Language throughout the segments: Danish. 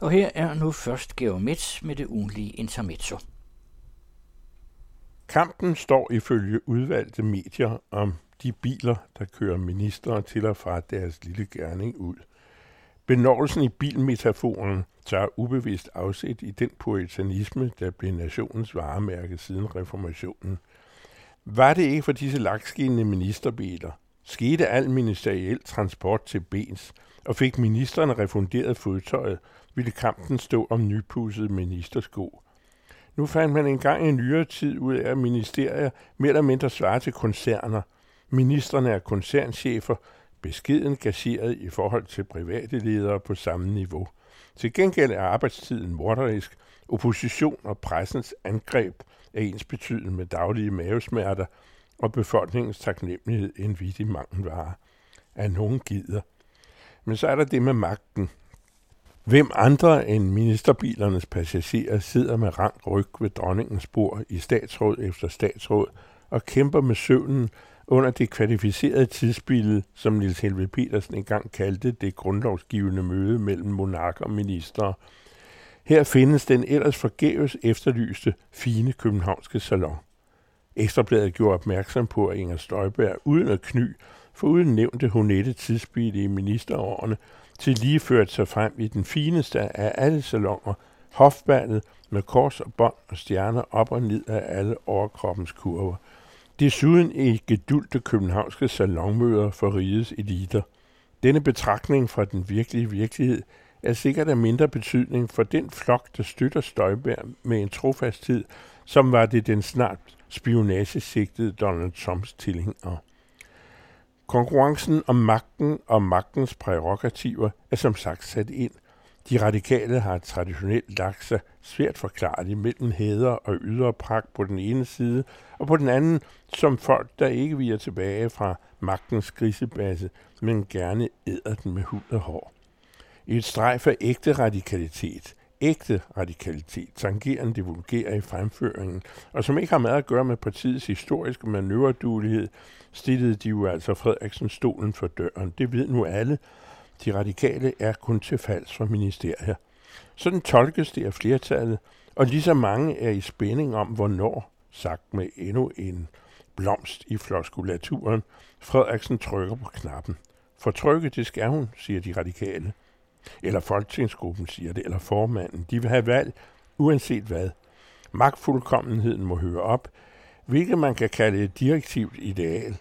Og her er nu først Georg Metz med det ugenlige intermezzo. Kampen står ifølge udvalgte medier om de biler, der kører ministre til og fra deres lille gerning ud. Benåelsen i bilmetaforen tager ubevidst afsæt i den puritanisme, der blev nationens varemærke siden reformationen. Var det ikke for disse lagskinnende ministerbiler, skete al ministeriel transport til bens, og fik ministerne refunderet fodtøjet, ville kampen stå om nypudsede ministersko. Nu fandt man engang i nyere tid ud af, at ministerier mere eller mindre svarer til koncerner. Ministerne er koncernchefer, beskeden gasseret i forhold til private ledere på samme niveau. Til gengæld er arbejdstiden morderisk, opposition og pressens angreb er ens betydende med daglige mavesmerter og befolkningens taknemmelighed en vittig mangelvare. At nogen gider. Men så er der det med magten. Hvem andre end ministerbilernes passagerer sidder med rank ryg ved dronningens bord i statsråd efter statsråd og kæmper med søvnen under det kvalificerede tidsbillede, som Nils Helve Petersen engang kaldte det grundlovsgivende møde mellem monark og ministre. Her findes den ellers forgæves efterlyste fine københavnske salon. Ekstrabladet gjorde opmærksom på, at Inger Støjberg uden at kny, for uden nævnte honette tidsbillede i ministerårene, til lige ført sig frem i den fineste af alle salonger, hofballet med kors og bånd og stjerner op og ned af alle overkroppens kurver. Desuden i gedulte københavnske salonmøder for rigets eliter. Denne betragtning fra den virkelige virkelighed er sikkert af mindre betydning for den flok, der støtter Støjbær med en trofasthed, som var det den snart spionagesigtede Donald Trumps tilhængere. Konkurrencen om magten og magtens prærogativer er som sagt sat ind. De radikale har traditionelt lagt sig svært forklaret mellem hæder og ydre pragt på den ene side, og på den anden som folk, der ikke viger tilbage fra magtens grisebasse, men gerne æder den med hud og hår. I et strejf af ægte radikalitet, ægte radikalitet, tangerende det vulgære i fremføringen, og som ikke har meget at gøre med partiets historiske manøvreduelighed, stillede de jo altså Frederiksen stolen for døren. Det ved nu alle. De radikale er kun til falds for ministerier. Sådan tolkes det af flertallet, og lige så mange er i spænding om, hvornår, sagt med endnu en blomst i floskulaturen, Frederiksen trykker på knappen. For trykket, det skal hun, siger de radikale. Eller folketingsgruppen siger det, eller formanden. De vil have valg, uanset hvad. Magtfuldkommenheden må høre op, hvilket man kan kalde et direktivt ideal.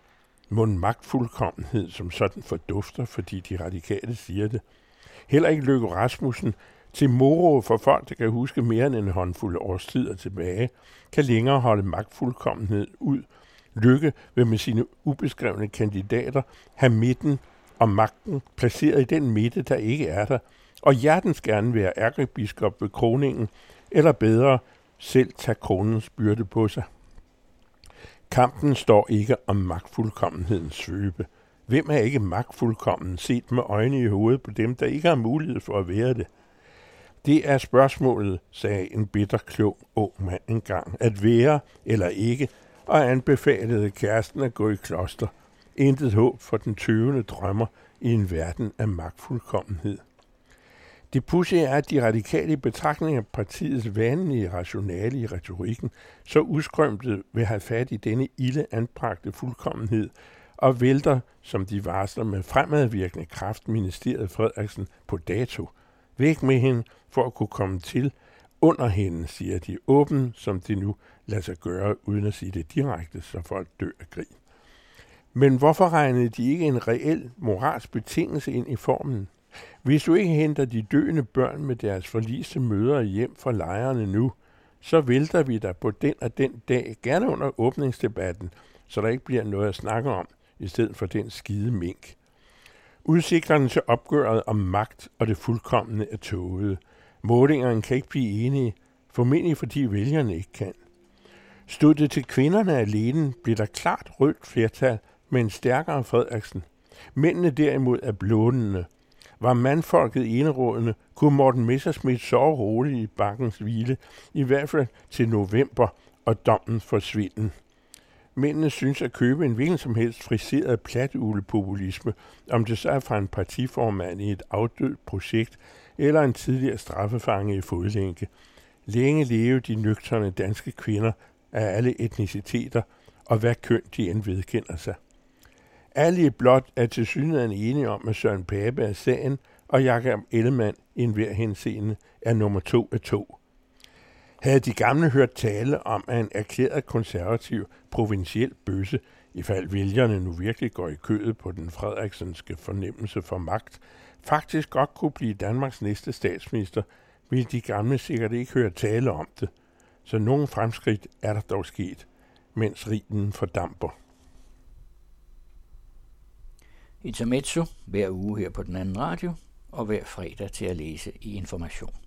Må en magtfuldkommenhed som sådan fordufter, fordi de radikale siger det. Heller ikke Løkke Rasmussen, til moro for folk, der kan huske mere end en håndfuld årstider tilbage, kan længere holde magtfuldkommenhed ud. Lykke vil med sine ubeskrevne kandidater have midten og magten placeret i den midte, der ikke er der, og hjertens gerne være ærkebiskop ved kroningen, eller bedre, selv tage kronens byrde på sig. Kampen står ikke om magtfuldkommenhedens svøbe. Hvem er ikke magtfuldkommen set med øjne i hovedet på dem, der ikke har mulighed for at være det? Det er spørgsmålet, sagde en bitter klog ung mand engang, at være eller ikke, og anbefalede kæresten at gå i kloster. Intet håb for den tøvende drømmer i en verden af magtfuldkommenhed. Det pudsige er, at de radikale betragtninger af partiets vanlige rationale i retorikken så udskrømtet vil have fat i denne ille anbragte fuldkommenhed og vælter, som de varsler med fremadvirkende kraft, ministeriet Frederiksen på dato. Væk med hende for at kunne komme til under hende, siger de åben, som de nu lader sig gøre, uden at sige det direkte, så folk dør af grin. Men hvorfor regnede de ikke en reel moralsk betingelse ind i formen? Hvis du ikke henter de døende børn med deres forliste mødre hjem fra lejrene nu, så vælter vi dig på den og den dag, gerne under åbningsdebatten, så der ikke bliver noget at snakke om, i stedet for den skide mink. Udsigterne til opgøret om magt og det fuldkommende er tåget. Målingerne kan ikke blive enige, formentlig fordi vælgerne ikke kan. Stod det til kvinderne alene, blev der klart rødt flertal med en stærkere Frederiksen. Mændene derimod er blånende, var mandfolket enerådende, kunne Morten Messerschmidt sove roligt i bakkens hvile, i hvert fald til november og dommen forsvinden. Mændene synes at købe en hvilken som helst friseret platulepopulisme, om det så er fra en partiformand i et afdødt projekt, eller en tidligere straffefange i fodlænke. Længe leve de nøgterne danske kvinder af alle etniciteter, og hvad køn de end vedkender sig. Alle i blot er til synligheden enige om, at Søren Pape er sagen, og Jakob Ellemann i enhver henseende er nummer to af to. Havde de gamle hørt tale om, at en erklæret konservativ provinciel bøsse, i fald vælgerne nu virkelig går i kødet på den Frederiksenske fornemmelse for magt, faktisk godt kunne blive Danmarks næste statsminister, ville de gamle sikkert ikke høre tale om det. Så nogen fremskridt er der dog sket, mens riden fordamper. Intermezzo hver uge her på den anden radio, og hver fredag til at læse i Information.